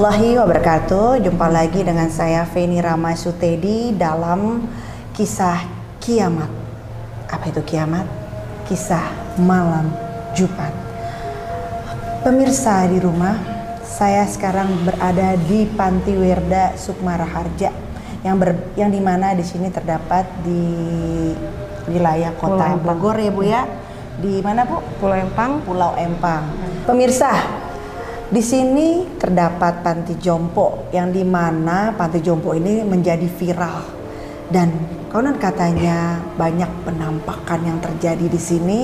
Warahmatullahi wabarakatuh. Jumpa lagi dengan saya Feni Rama Sutedi dalam kisah kiamat. Apa itu kiamat? Kisah malam Jumat. Pemirsa di rumah, saya sekarang berada di Panti Werda Sukma Raharja yang ber, yang di mana di sini terdapat di wilayah kota Pulau. Bogor ya Bu ya. Di mana Bu? Pulau Empang Pulau Empang. Pemirsa, di sini terdapat panti jompo yang di mana panti jompo ini menjadi viral dan konon katanya banyak penampakan yang terjadi di sini.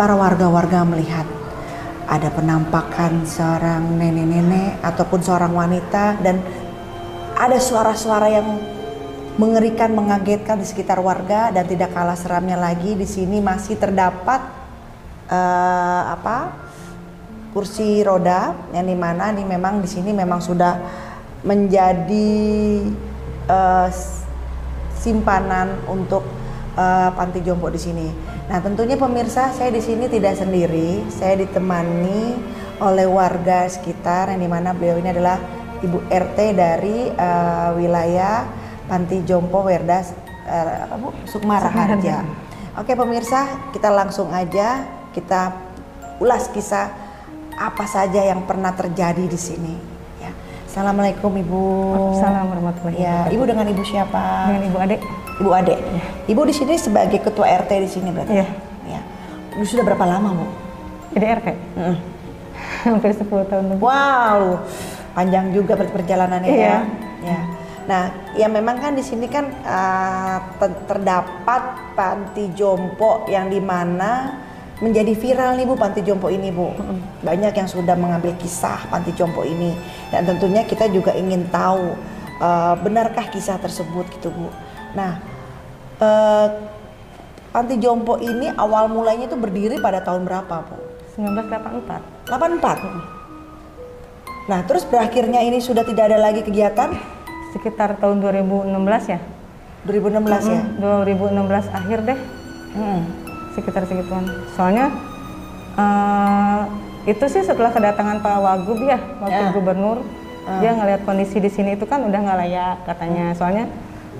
Para warga-warga melihat ada penampakan seorang nenek-nenek ataupun seorang wanita dan ada suara-suara yang mengerikan, mengagetkan di sekitar warga dan tidak kalah seramnya lagi di sini masih terdapat eh, apa kursi roda yang di mana nih memang di sini memang sudah menjadi s- simpanan untuk eh, panti jompo di sini. Nah tentunya pemirsa saya di sini tidak sendiri, saya ditemani oleh warga sekitar yang di mana beliau ini adalah ibu RT dari eh, wilayah Panti Jompo Werda eh, apa Bu? Sukma Raharja. Oke pemirsa, kita langsung aja kita ulas kisah apa saja yang pernah terjadi di sini. Ya. Assalamualaikum Ibu. Salam warahmatullahi Ya. Ibu dengan Ibu siapa? Dengan Ibu Adek. Ibu Ade. Ibu di sini sebagai ketua RT di sini berarti. Iya. Ya. Ibu sudah berapa lama, Bu? Jadi RT. Mm. Hampir 10 tahun lebih. Wow, panjang juga per- perjalanannya Iya. ya. Ya. Nah, ya memang kan di sini kan uh, te- terdapat panti jompo yang di mana menjadi viral nih Bu panti jompo ini Bu. Banyak yang sudah mengambil kisah panti jompo ini dan tentunya kita juga ingin tahu uh, benarkah kisah tersebut gitu Bu. Nah, uh, panti jompo ini awal mulanya itu berdiri pada tahun berapa Bu? 1984. 84. Nah, terus berakhirnya ini sudah tidak ada lagi kegiatan Sekitar tahun 2016 ya. 2016 ya. Mm, 2016 akhir deh. Hmm. Sekitar segituan. Soalnya eh, itu sih setelah kedatangan Pak Wagub ya, wakil Ya. gubernur, dia ngelihat kondisi di sini itu kan udah nggak layak katanya. Soalnya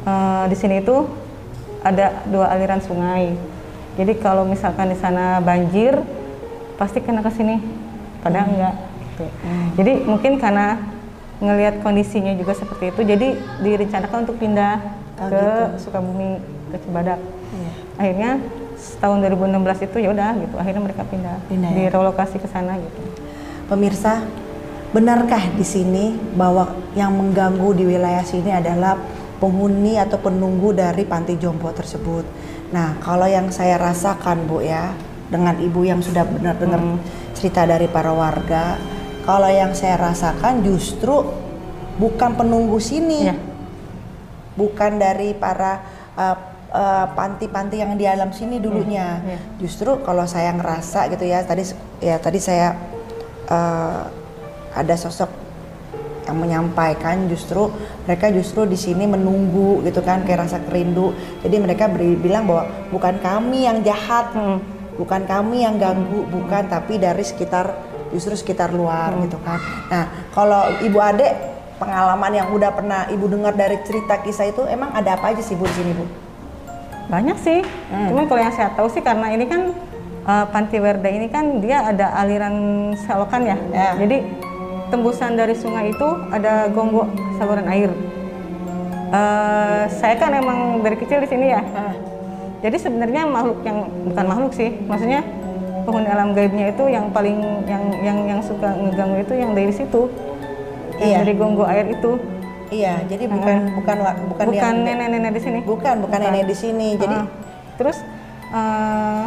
eh, di sini itu ada dua aliran sungai. Jadi kalau misalkan di sana banjir, pasti kena ke sini. Padahal enggak. Gitu. Jadi mungkin karena ngelihat kondisinya juga seperti itu, jadi direncanakan untuk pindah Oh, ke gitu. Sukabumi ke Cibadak. Iya. Akhirnya tahun 2016 itu ya udah gitu. Akhirnya mereka pindah, Pindah ya? direlokasi ke sana gitu. Pemirsa, benarkah di sini bahwa yang mengganggu di wilayah sini adalah penghuni atau penunggu dari panti jompo tersebut? Nah, kalau yang saya rasakan Bu ya, dengan Ibu yang sudah benar dengar cerita dari para warga, kalau yang saya rasakan justru bukan penunggu sini. Iya. bukan dari para uh, uh, panti-panti yang di alam sini dulunya. iya. Justru kalau saya ngerasa gitu ya tadi ya tadi saya uh, ada sosok yang menyampaikan justru mereka justru di sini menunggu gitu kan kayak rasa kerindu. Jadi mereka beri, bilang bahwa bukan kami yang jahat, Hmm. bukan kami yang ganggu, bukan tapi dari sekitar justru sekitar luar gitu kan. Nah, kalau Ibu Ade pengalaman yang udah pernah Ibu dengar dari cerita kisah itu emang ada apa aja sih Bu di sini, Bu? Banyak sih. Hmm. Cuman kalau yang saya tahu sih karena ini kan eh, Panti Werda ini kan dia ada aliran selokan ya. Ya. Jadi tembusan dari sungai itu ada gonggo saluran air. Eh, saya kan emang dari kecil di sini ya. Jadi sebenarnya makhluk yang bukan makhluk sih, maksudnya penghuni alam gaibnya itu yang paling yang yang yang suka ngeganggu itu yang dari situ. Yang Iya. dari gonggo air itu. Iya, jadi bukan bukan wa- bukan, Bukan yang- nenek-nenek di sini. bukan bukan nenek di sini. Jadi Ah. terus eh,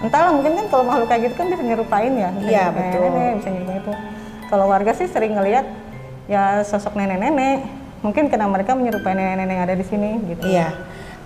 entahlah mungkin kan kalau makhluk kayak gitu kan bisa nyerupain ya bisa Iya, betul. nenek bisa nyerupain itu kalau warga sih sering ngelihat ya sosok nenek-nenek mungkin karena mereka menyerupai nenek-nenek yang ada di sini gitu Iya.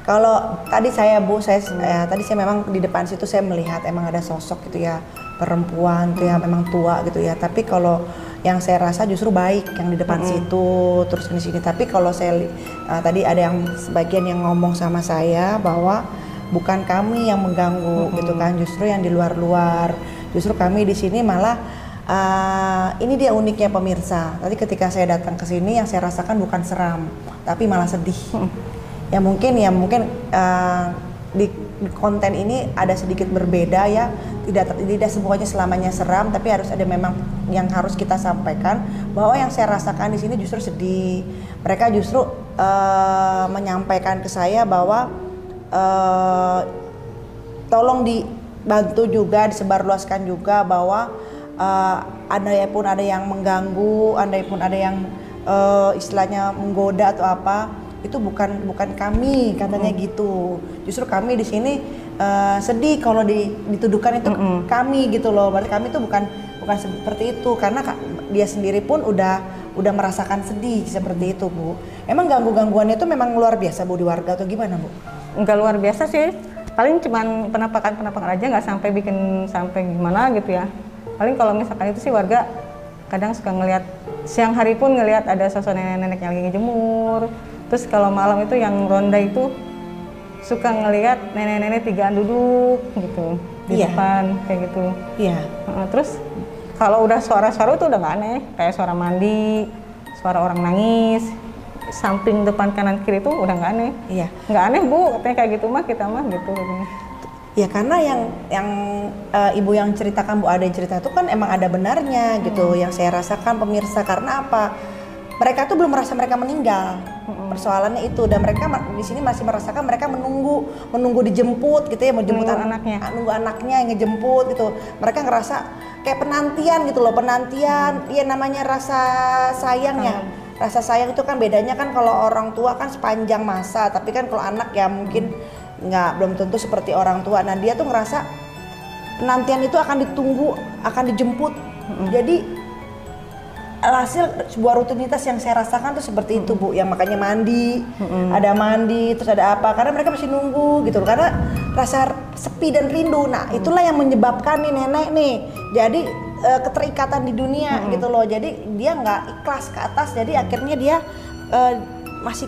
Kalau tadi saya Bu, saya eh, tadi saya memang di depan situ saya melihat emang ada sosok gitu ya, perempuan tuh ya memang tua gitu ya. Tapi kalau yang saya rasa justru baik yang di depan situ terus di sini. Tapi kalau saya eh, tadi ada yang sebagian yang ngomong sama saya bahwa bukan kami yang mengganggu gitu kan, justru yang di luar-luar. Justru kami di sini malah uh, ini dia uniknya pemirsa. Tadi ketika saya datang ke sini yang saya rasakan bukan seram, tapi malah sedih. Hmm. Ya mungkin ya mungkin uh, di, konten ini ada sedikit berbeda ya. Tidak tidak semuanya selamanya seram, tapi harus ada memang yang harus kita sampaikan bahwa yang saya rasakan di sini justru sedih. Mereka justru uh, menyampaikan ke saya bahwa uh, tolong dibantu juga disebarluaskan juga bahwa uh, andai pun ada yang mengganggu, andai pun ada yang uh, istilahnya menggoda atau apa, itu bukan bukan kami katanya hmm. gitu. Justru kami di sini uh, sedih kalau di, dituduhkan itu hmm. kami gitu loh. Berarti kami itu bukan bukan seperti itu karena dia sendiri pun udah udah merasakan sedih seperti itu bu. Emang ganggu-gangguannya itu memang luar biasa bu di warga atau gimana bu? Enggak luar biasa sih. Paling cuman penampakan-penampakan aja nggak sampai bikin sampai gimana gitu ya paling kalau misalkan itu sih warga kadang suka ngelihat siang hari pun ngelihat ada sosok nenek-nenek yang lagi ngejemur terus kalau malam itu yang ronda itu suka ngelihat nenek-nenek tigaan duduk gitu di yeah. depan kayak gitu iya yeah. terus kalau udah suara-suara itu udah gak aneh kayak suara mandi suara orang nangis samping depan kanan kiri itu udah nggak aneh iya nggak aneh bu katanya kayak gitu mah kita mah gitu Ya karena yang yang uh, ibu yang ceritakan Bu Ada yang cerita itu kan emang ada benarnya gitu. Hmm. Yang saya rasakan pemirsa karena apa? Mereka tuh belum merasa mereka meninggal. Hmm. Persoalannya itu dan mereka di sini masih merasakan mereka menunggu menunggu dijemput gitu ya, mau jemput an anaknya. Nunggu anaknya yang ngejemput gitu. Mereka ngerasa kayak penantian gitu loh, penantian. Iya hmm. namanya rasa sayangnya. Hmm. Rasa sayang itu kan bedanya kan kalau orang tua kan sepanjang masa, tapi kan kalau anak ya mungkin hmm nggak belum tentu seperti orang tua nah dia tuh ngerasa penantian itu akan ditunggu akan dijemput mm-hmm. jadi hasil sebuah rutinitas yang saya rasakan tuh seperti mm-hmm. itu bu yang makanya mandi mm-hmm. ada mandi terus ada apa karena mereka masih nunggu gitu karena rasa sepi dan rindu nah itulah yang menyebabkan nih nenek nih jadi uh, keterikatan di dunia mm-hmm. gitu loh jadi dia nggak ikhlas ke atas jadi akhirnya dia uh, masih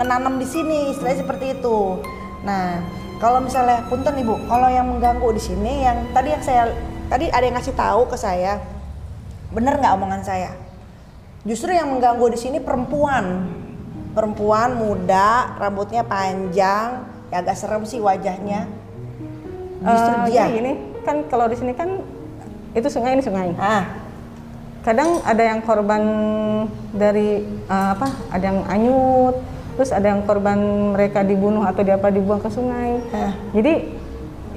ngenanam di sini istilahnya seperti itu Nah, kalau misalnya punten ibu, kalau yang mengganggu di sini, yang tadi yang saya tadi ada yang ngasih tahu ke saya, bener nggak omongan saya? Justru yang mengganggu di sini perempuan, perempuan muda, rambutnya panjang, ya agak serem sih wajahnya. Justru uh, dia. ini kan kalau di sini kan itu sungai ini sungai. Ah. Kadang ada yang korban dari uh, apa? Ada yang anyut, terus ada yang korban mereka dibunuh atau diapa dibuang ke sungai. Eh. Jadi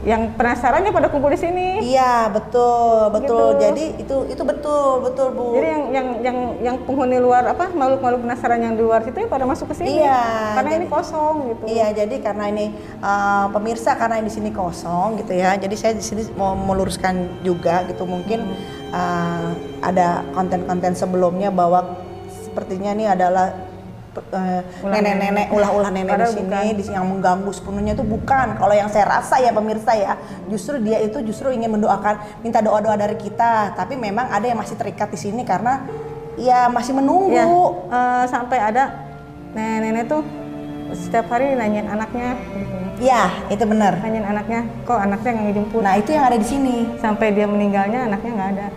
yang penasarannya pada kumpul di sini. Iya betul betul. Gitu. Jadi itu itu betul betul bu. Jadi yang yang yang yang penghuni luar apa makhluk-makhluk penasaran yang di luar situ ya pada masuk ke sini. Iya. Karena jadi, ini kosong gitu. Iya jadi karena ini uh, pemirsa karena di sini kosong gitu ya. Jadi saya di sini mau meluruskan juga gitu mungkin hmm. uh, ada konten-konten sebelumnya bahwa sepertinya ini adalah Eh, nenek-nenek ulah-ulah nenek di sini di yang mengganggu sepenuhnya itu bukan kalau yang saya rasa ya pemirsa ya justru dia itu justru ingin mendoakan minta doa-doa dari kita tapi memang ada yang masih terikat di sini karena ya masih menunggu ya, uh, sampai ada nenek-nenek tuh setiap hari nanyain anaknya Iya, itu benar. Nanyain anaknya, kok anaknya nggak ngejemput? Nah, itu yang ada di sini. Sampai dia meninggalnya anaknya nggak ada.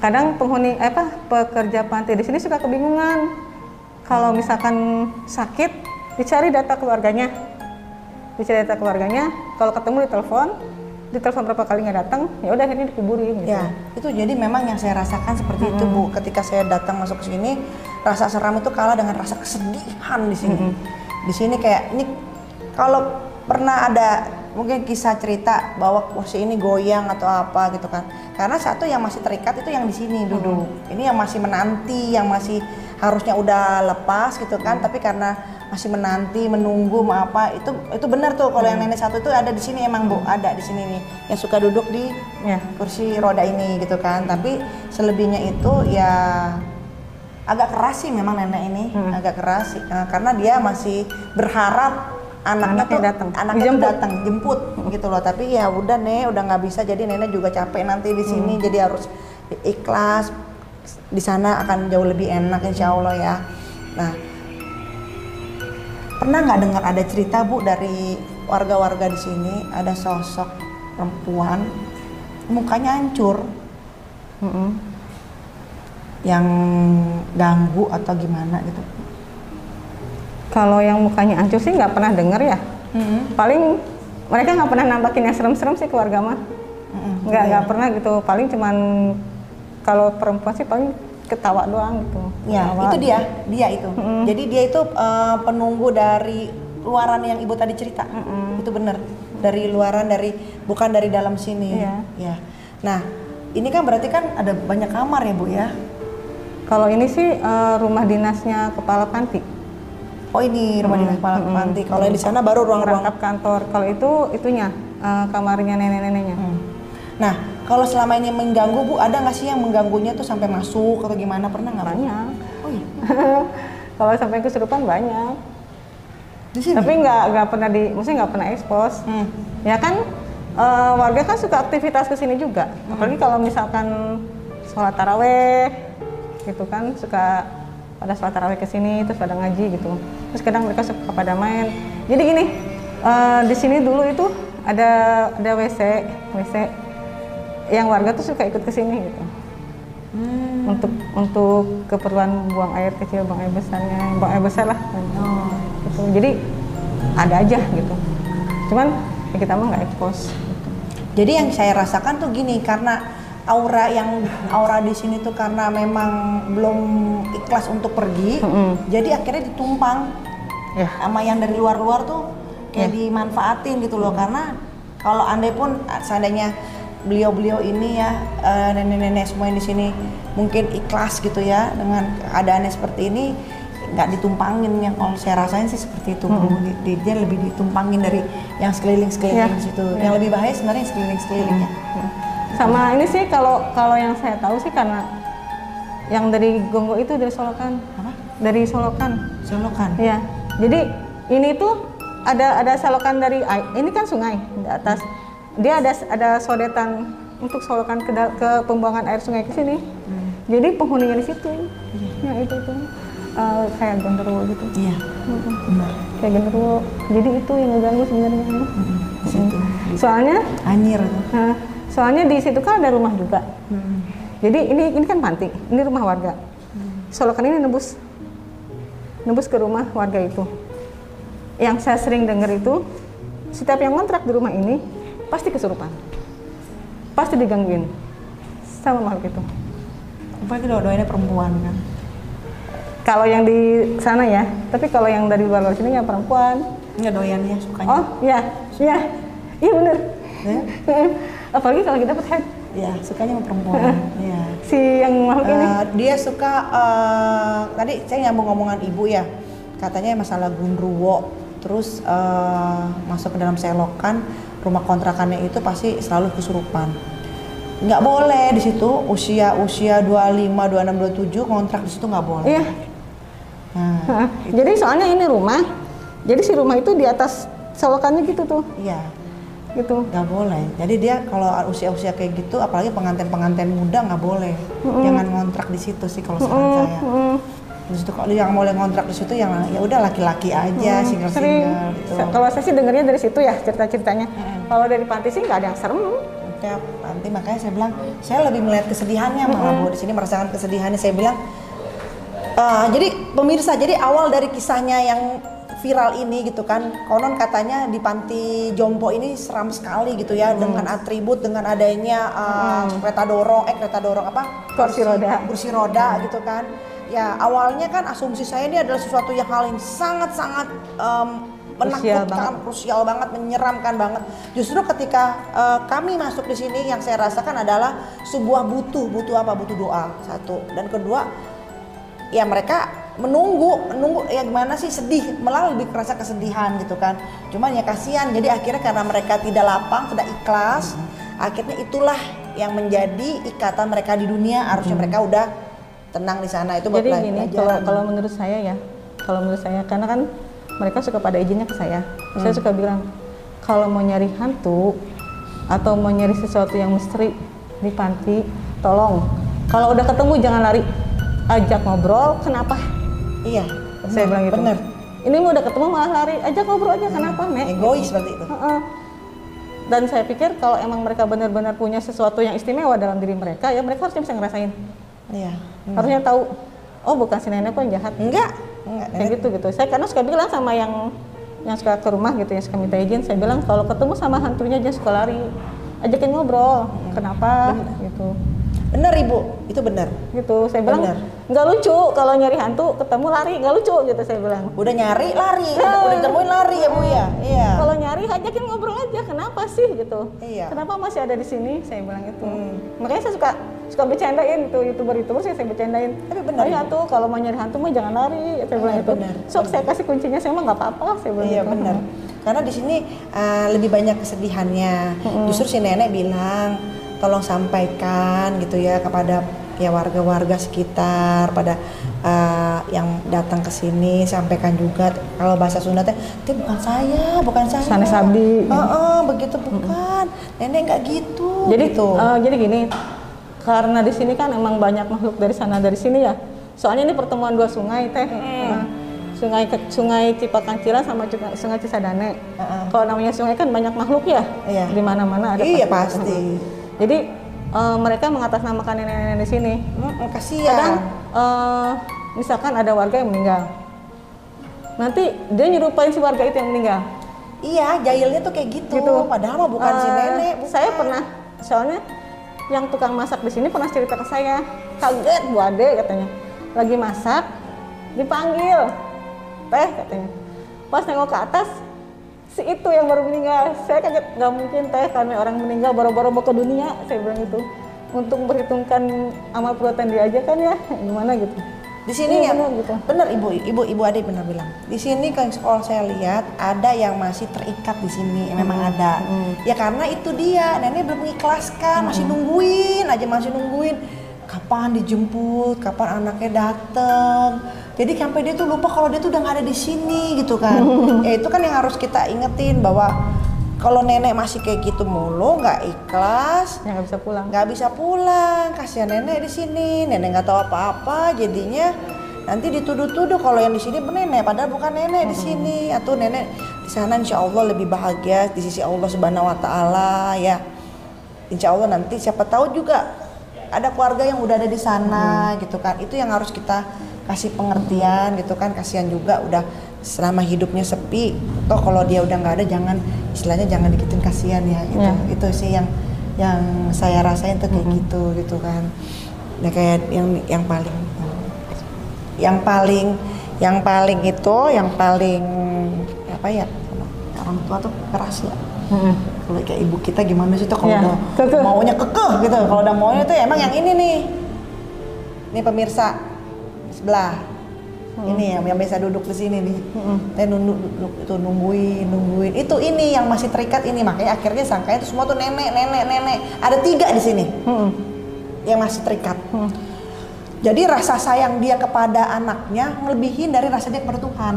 Kadang penghuni eh, apa pekerja panti di sini suka kebingungan kalau misalkan sakit dicari data keluarganya. Dicari data keluarganya. Kalau ketemu di telepon di telepon berapa kali nggak datang ya udah ini dikuburin gitu. Ya itu jadi memang yang saya rasakan seperti mm-hmm. itu bu. Ketika saya datang masuk ke sini rasa seram itu kalah dengan rasa kesedihan di sini. Mm-hmm. di sini kayak ini kalau pernah ada mungkin kisah cerita bahwa kursi ini goyang atau apa gitu kan. Karena satu yang masih terikat itu yang di sini duduk hmm. ini yang masih menanti yang masih harusnya udah lepas gitu kan tapi karena masih menanti menunggu mau apa itu itu benar tuh kalau hmm. yang nenek satu itu ada di sini emang bu ada di sini nih yang suka duduk di ya. kursi roda ini gitu kan tapi selebihnya itu ya agak keras sih memang nenek ini hmm. agak keras uh, karena dia masih berharap anaknya, tuh datang anaknya jemput. tuh datang jemput gitu loh tapi ya udah nih udah nggak bisa jadi nenek juga capek nanti di sini hmm. jadi harus ikhlas di sana akan jauh lebih enak insya Allah ya nah pernah nggak dengar ada cerita bu dari warga-warga di sini ada sosok perempuan mukanya hancur mm -hmm. yang ganggu atau gimana gitu? Kalau yang mukanya ancur sih nggak pernah denger ya. Paling mereka nggak pernah nampakin yang serem-serem sih keluarga mah. Mm-mm, Nggak gitu nggak ya. pernah gitu. Paling cuman kalau perempuan sih paling ketawa doang gitu. Ya, Ketawa. itu dia, dia itu. Jadi dia itu eh, penunggu dari luaran yang ibu tadi cerita. Itu benar. Dari luaran dari bukan dari dalam sini. Iya. Ya. Nah, ini kan berarti kan ada banyak kamar ya bu ya? Kalau ini sih eh, rumah dinasnya kepala panti. Oh ini rumah dinas kepala panti. Kalau yang di sana baru ruang-ruang. Kantor. Kalau itu itunya eh, kamarnya nenek-neneknya. Hmm. Nah, kalau selama ini mengganggu bu, ada nggak sih yang mengganggunya tuh sampai masuk atau gimana? Pernah nggak? Banyak. Oh iya. Kalau sampai kesurupan banyak. Di sini. Tapi nggak nggak pernah di, maksudnya nggak pernah ekspos. Hmm. Ya kan eh, warga kan suka aktivitas ke sini juga. Apalagi kalau misalkan sholat taraweh gitu kan suka pada sholat taraweh ke sini terus pada ngaji gitu. Terus kadang mereka suka pada main. Jadi gini eh, di sini dulu itu ada ada WC WC yang warga tuh suka ikut ke sini gitu. Hmm. Untuk untuk keperluan buang air kecil, buang air besarnya, buang air besar lah. Oh. Gitu. Jadi ada aja gitu. Cuman ya kita mah nggak ekspos. Jadi yang saya rasakan tuh gini karena aura yang aura di sini tuh karena memang belum ikhlas untuk pergi, Mm-mm. jadi akhirnya ditumpang Ya. sama yang dari luar-luar tuh kayak dimanfaatin gitu loh karena kalau andai pun ah, seandainya beliau-beliau ini ya eh, nenek-nenek semua yang di sini mungkin ikhlas gitu ya dengan keadaannya seperti ini nggak ditumpangin yang kalau saya rasain sih seperti itu. Di- di- dia lebih ditumpangin dari yang sekeliling sekeliling Ya. situ yang lebih bahaya sebenarnya yang sekeliling sekelilingnya Sama ini sih kalau kalau yang saya tahu sih karena yang dari Gonggo itu dari Solokan. apa Dari Solokan. solokan Iya. Jadi ini tuh ada ada solokan dari. Ini kan sungai di atas. Dia ada ada sodetan untuk solokan ke, ke pembuangan air sungai ke sini. Jadi penghuninya di situ. Ya itu tuh Eh, kayak genderuwo gitu. iya Mm-mm. benar Kayak genderuwo. Jadi itu yang ngeganggu sebenarnya. di situ Soalnya anjir tuh Nah, soalnya di situ kan ada rumah juga. Jadi ini ini kan panti, ini rumah warga. Solokan ini nebus nebus ke rumah warga itu. Yang saya sering dengar itu setiap yang kontrak di rumah ini pasti kesurupan, pasti digangguin sama makhluk itu. apalagi dua-duanya perempuan kan Kalau yang di sana ya, tapi kalau yang dari luar sini yang perempuan. nggak doyan ya sukanya Oh iya, iya, iya bener. Ya? Apalagi kalau kita dapat head ya sukanya sama perempuan ya si yang makhluk ini. Eh, dia suka eh, tadi saya nyambung ngomongan ibu ya katanya masalah gundruwo terus eh, masuk ke dalam selokan rumah kontrakannya itu pasti selalu kesurupan. Nggak boleh di situ usia usia 25 26 27 kontrak di situ nggak boleh. Iya. nah, Jadi soalnya ini rumah, jadi si rumah itu di atas selokannya gitu tuh, iya. Gitu. nggak boleh. Jadi dia kalau usia-usia kayak gitu apalagi pengantin-pengantin muda nggak boleh. Jangan ngontrak di situ sih kalau saran saya. Mm, di situ kalau yang boleh ngontrak di situ yang ya udah laki-laki aja single sering. single gitu Kalau saya sih dengarnya dari situ ya cerita-ceritanya. Kalau dari panti sih nggak ada yang serem. Tiap nanti makanya saya bilang saya lebih melihat kesedihannya malah Bu. Di sini merasakan kesedihannya. Saya bilang "Eh, jadi pemirsa jadi awal dari kisahnya yang viral ini gitu kan. Konon katanya di panti jompo ini seram sekali gitu ya dengan atribut dengan adanya eh, kereta dorong eh kereta dorong apa? Kursi roda. kursi roda gitu kan ya awalnya kan asumsi saya ini adalah sesuatu yang hal yang sangat sangat Krusial menakutkan krusial banget menyeramkan banget. Justru ketika eh, kami masuk di sini yang saya rasakan adalah sebuah butuh. Butuh apa? Butuh doa satu. Dan kedua ya mereka menunggu menunggu ya gimana sih sedih. Malah lebih kerasa kesedihan gitu kan. Cuman ya kasihan. Jadi akhirnya karena mereka tidak lapang tidak ikhlas akhirnya itulah yang menjadi ikatan mereka di dunia. Harusnya mereka udah tenang di sana itu buat Jadi gini, kalau kalau menurut saya ya, kalau menurut saya karena kan mereka suka pada izinnya ke saya. Saya suka bilang kalau mau nyari hantu atau mau nyari sesuatu yang misteri di panti, tolong kalau udah ketemu jangan lari, ajak ngobrol. Kenapa? iya saya bilang gitu. bener Ini mau udah ketemu malah lari, ajak ngobrol aja. Kenapa, Mek? egois seperti itu Heeh. Dan saya pikir kalau emang mereka benar-benar punya sesuatu yang istimewa dalam diri mereka, ya mereka harusnya bisa ngerasain. iya harusnya tahu oh bukan si nenek kok yang jahat? Enggak. Enggak kayak gitu gitu. Saya karena suka bilang sama yang yang suka ke rumah gitu yang suka minta izin saya bilang kalau ketemu sama hantunya jangan suka lari. Ajakin ngobrol kenapa? Gitu bener ibu. Itu bener. Gitu. Saya bilang Benar. nggak lucu kalau nyari hantu ketemu lari. Nggak lucu gitu saya bilang. Udah nyari lari. Udah, udah ditemuin lari ya bu ya? Iya. Kalau nyari ajakin ngobrol aja. Kenapa sih gitu? Iya. kenapa masih ada di sini? Saya bilang itu makanya saya suka suka bercandain tuh youtuber youtuber saya, saya bercandain. Tapi benar, "Oh iya tuh kalau mau nyari hantu mah jangan lari saya bilang itu benar. sok saya kasih kuncinya saya mah nggak apa-apa saya bilang Iya gitu. benar. Karena di sini uh, lebih banyak kesedihannya. Justru si nenek bilang tolong sampaikan gitu ya kepada ya warga-warga sekitar pada uh, yang datang ke sini sampaikan juga kalau bahasa Sunda teh "Teh, bukan saya bukan saya Sanes abdi." Heeh, begitu bukan nenek nggak gitu jadi gitu. eh, jadi gini karena di sini kan emang banyak makhluk dari sana dari sini ya soalnya ini pertemuan dua sungai teh Nah, sungai sungai Cipakancila sama Cipa- sungai Cisadane Heeh. kalau namanya sungai kan banyak makhluk ya Iya. di mana-mana ada Iya, pasti. pasti. Jadi eh, mereka mengatasnamakan nenek-nenek di sini. Kadang kasihan. Eh, misalkan ada warga yang meninggal. Nanti dia nyerupain si warga itu yang meninggal. Iya jahilnya tuh kayak gitu, gitu. padahal mah bukan si Eh, nenek bukan. Saya pernah, soalnya yang tukang masak di sini pernah cerita ke saya, kaget Bu Ade katanya, lagi masak, dipanggil, teh katanya. Pas nengok ke atas, si itu yang baru meninggal. Saya kaget, nggak mungkin teh karena orang meninggal baru-baru mau ke dunia, saya bilang itu. Untuk memperhitungkan amal perbuatan dia aja kan ya, gimana gitu. Di sini Iya, ya, benar gitu. benar ibu, ibu, ibu Ade benar bilang. Di sini kalau saya lihat ada yang masih terikat di sini, memang Hmm. ada. Ya karena itu dia, nenek belum mengikhlaskan, masih nungguin aja, masih nungguin kapan dijemput, kapan anaknya datang. Jadi sampai dia tuh lupa kalau dia tuh udah nggak ada di sini gitu kan. ya itu kan yang harus kita ingetin bahwa kalau nenek masih kayak gitu mulu, nggak ikhlas, Yang nggak bisa pulang. nggak bisa pulang. Kasihan nenek di sini. Nenek nggak tahu apa-apa jadinya nanti dituduh-tuduh kalau yang di sini nenek padahal bukan nenek di sini. Atau nenek di sana insya Allah lebih bahagia di sisi Allah subhanahu wa taala ya. Insya Allah nanti siapa tahu juga ada keluarga yang udah ada di sana gitu kan. Itu yang harus kita kasih pengertian gitu kan kasihan juga udah selama hidupnya sepi toh kalau dia udah nggak ada jangan istilahnya jangan dikitin kasihan ya gitu. Ya. itu sih yang yang saya rasain tuh kayak gitu gitu kan. Ya kayak yang yang paling yang paling yang paling itu yang paling apa ya orang tua tuh keras ya. Mm-mm. kalau kayak ibu kita gimana sih tuh kalau Iya, udah maunya kekeh gitu. Kalau udah maunya tuh emang yang ini nih. Nih pemirsa sebelah. Ini yang, yang biasa duduk di sini nih. Teh nunduk duduk itu nungguin nungguin. Itu ini yang masih terikat ini makanya akhirnya sangkanya itu semua tuh nenek nenek nenek. Ada tiga di sini Mm-mm. yang masih terikat. Mm. jadi rasa sayang dia kepada anaknya melebihin dari rasa dia kepada Tuhan.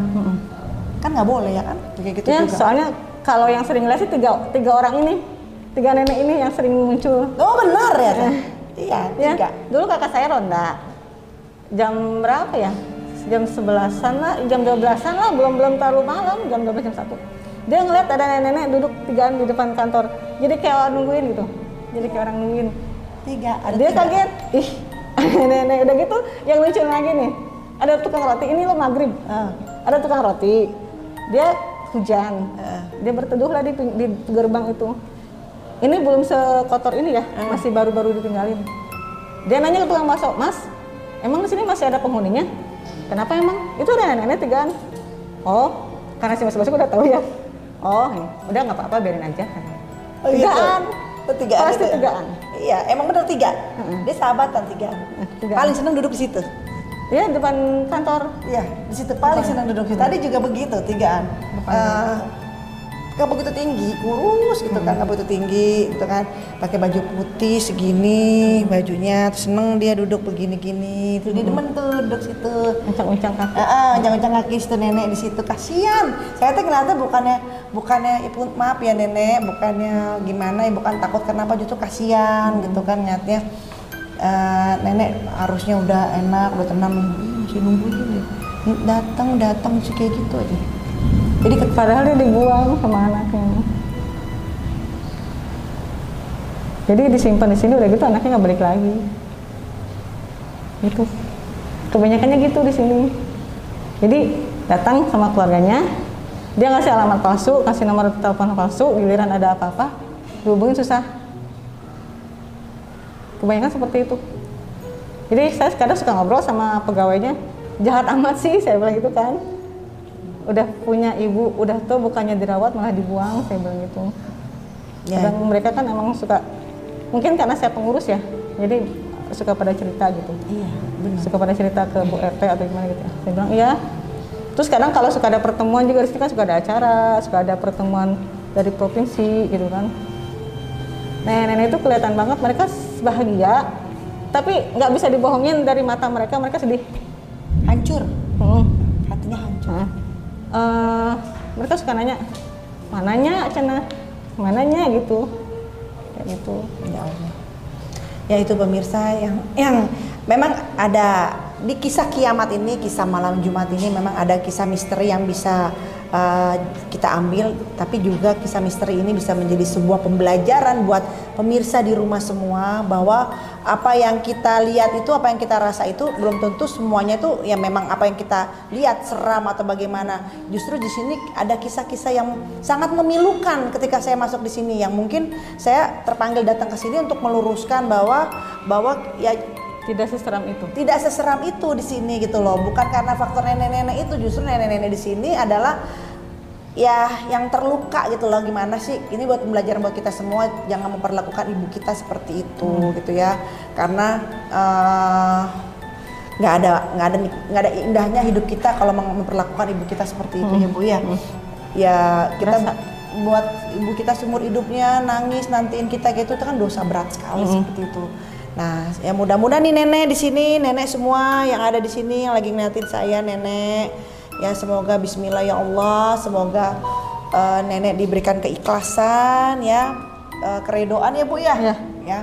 Kan nggak boleh ya kan? Kayak gitu ya, juga. soalnya kalau yang sering lihat sih tiga, tiga orang ini, tiga nenek ini yang sering muncul. oh benar ya Teh? iya Ya, tiga. Dulu kakak saya ronda. Jam berapa ya? Jam sebelasan lah, jam dua belasan lah, belum belum terlalu malam, jam 12 jam satu. Dia ngeliat ada nenek-nenek duduk tigaan di depan kantor. Jadi kayak orang nungguin gitu. Jadi kayak orang nungguin. tiga ada Dia tiga. kaget, ih nenek udah gitu. Yang lucu lagi nih, ada tukang roti. Ini lo maghrib. Ah. Ada tukang roti. Dia hujan. Ah. Dia berteduh lah di, di gerbang itu. Ini belum sekotor ini ya, Ah. masih baru-baru ditinggalin. Dia nanya ke tukang bakso, Mas, emang di sini masih ada penghuninya? Kenapa emang? Itu ada nenek-nenek tigaan. Oh, karena si mas bakso udah tahu ya. Oh, ya. udah nggak apa-apa, biarin aja. Oh, gitu? Tigaan. Oh, tigaan Pasti itu ya? tigaan. Iya, emang bener tiga. Mm-mm. Dia sahabatan tiga. tigaan. Paling seneng duduk di situ. Dia depan kantor. Iya, di situ paling seneng duduk di situ. Tadi juga begitu tigaan. Depan. Eh, nggak begitu tinggi, kurus gitu kan, nggak begitu tinggi gitu kan. Pakai baju putih segini bajunya, terus seneng dia duduk begini-gini. Tuh dia demen tuh duduk situ. Uncang-uncang kaki. Ah, jangan-jangan kaki situ nenek di situ kasihan. Saya tuh ngeliatnya bukannya bukannya ibu maaf ya nenek, bukannya gimana, ibu kan takut kenapa justru kasihan gitu kan ngeliatnya. Eh, nenek harusnya udah enak, udah tenang, Ih, masih nungguin deh. Datang, datang sih kayak gitu aja. Jadi Padahal dia dibuang sama anaknya. Jadi disimpan di sini udah gitu anaknya nggak balik lagi. Gitu. Kebanyakannya gitu di sini. Jadi datang sama keluarganya, dia ngasih alamat palsu, kasih nomor telepon palsu, giliran ada apa-apa, dihubungin susah. Kebanyakan seperti itu. Jadi saya kadang suka ngobrol sama pegawainya, jahat amat sih, saya bilang gitu kan. Udah punya ibu, udah tuh bukannya dirawat malah dibuang, saya bilang gitu. Ya. Kadang mereka kan emang suka, mungkin karena saya pengurus ya, jadi suka pada cerita gitu. Iya, benar. Suka pada cerita ke Bu RT atau gimana gitu ya. Saya bilang iya. Terus kadang kalau suka ada pertemuan juga di sini kan suka ada acara, suka ada pertemuan dari provinsi gitu kan. Nenek-nenek itu kelihatan banget mereka bahagia, tapi nggak bisa dibohongin dari mata mereka, mereka sedih. Hancur, Hmm. hatinya hancur. Nah, eh, mereka suka nanya, mananya Cina, mananya gitu, kayak gitu. Ya Allah. Ya itu pemirsa yang yang memang ada di kisah kiamat ini, kisah malam Jumat ini memang ada kisah misteri yang bisa uh, kita ambil, tapi juga kisah misteri ini bisa menjadi sebuah pembelajaran buat pemirsa di rumah semua bahwa apa yang kita lihat itu, apa yang kita rasa itu belum tentu semuanya itu ya memang apa yang kita lihat seram atau bagaimana. Justru di sini ada kisah-kisah yang sangat memilukan ketika saya masuk di sini yang mungkin saya terpanggil datang ke sini untuk meluruskan bahwa bahwa ya Tidak seseram itu. tidak seseram itu di sini gitu loh. Bukan karena faktor nenek-nenek itu, justru nenek-nenek di sini adalah ya yang terluka gitu loh gimana sih? Ini buat pembelajaran buat kita semua jangan memperlakukan ibu kita seperti itu gitu ya. Karena eh, nggak ada nggak ada nggak ada indahnya hidup kita kalau mem- memperlakukan ibu kita seperti itu ya bu ya. Ya kita Berasa. buat ibu kita seumur hidupnya nangis nantiin kita gitu itu kan dosa berat sekali seperti itu. Nah ya mudah-mudahan nih nenek di sini nenek semua yang ada di sini yang lagi ngeliatin saya nenek ya semoga Bismillah ya Allah. Semoga eh, nenek diberikan keikhlasan ya. Eh, keredoan ya bu ya? Ya. ya.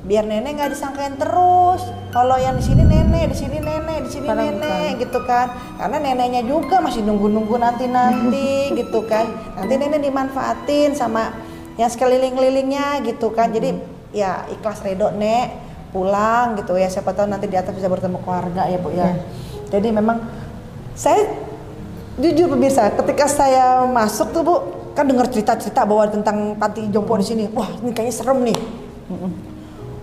Biar nenek nggak disangkain terus. Kalau yang di sini nenek di sini nenek di sini Padahal nenek gitu kan. Karena neneknya juga masih nunggu-nunggu nanti-nanti gitu kan. Nanti nenek dimanfaatin sama yang sekeliling-kelilingnya gitu kan. Jadi ya ikhlas redo nek. Pulang gitu ya. Siapa tahu nanti di atas bisa bertemu keluarga ya bu ya. Jadi memang saya jujur pemirsa ketika saya masuk tuh bu kan dengar cerita-cerita bahwa tentang panti jompo di sini. Wah ini kayaknya serem nih.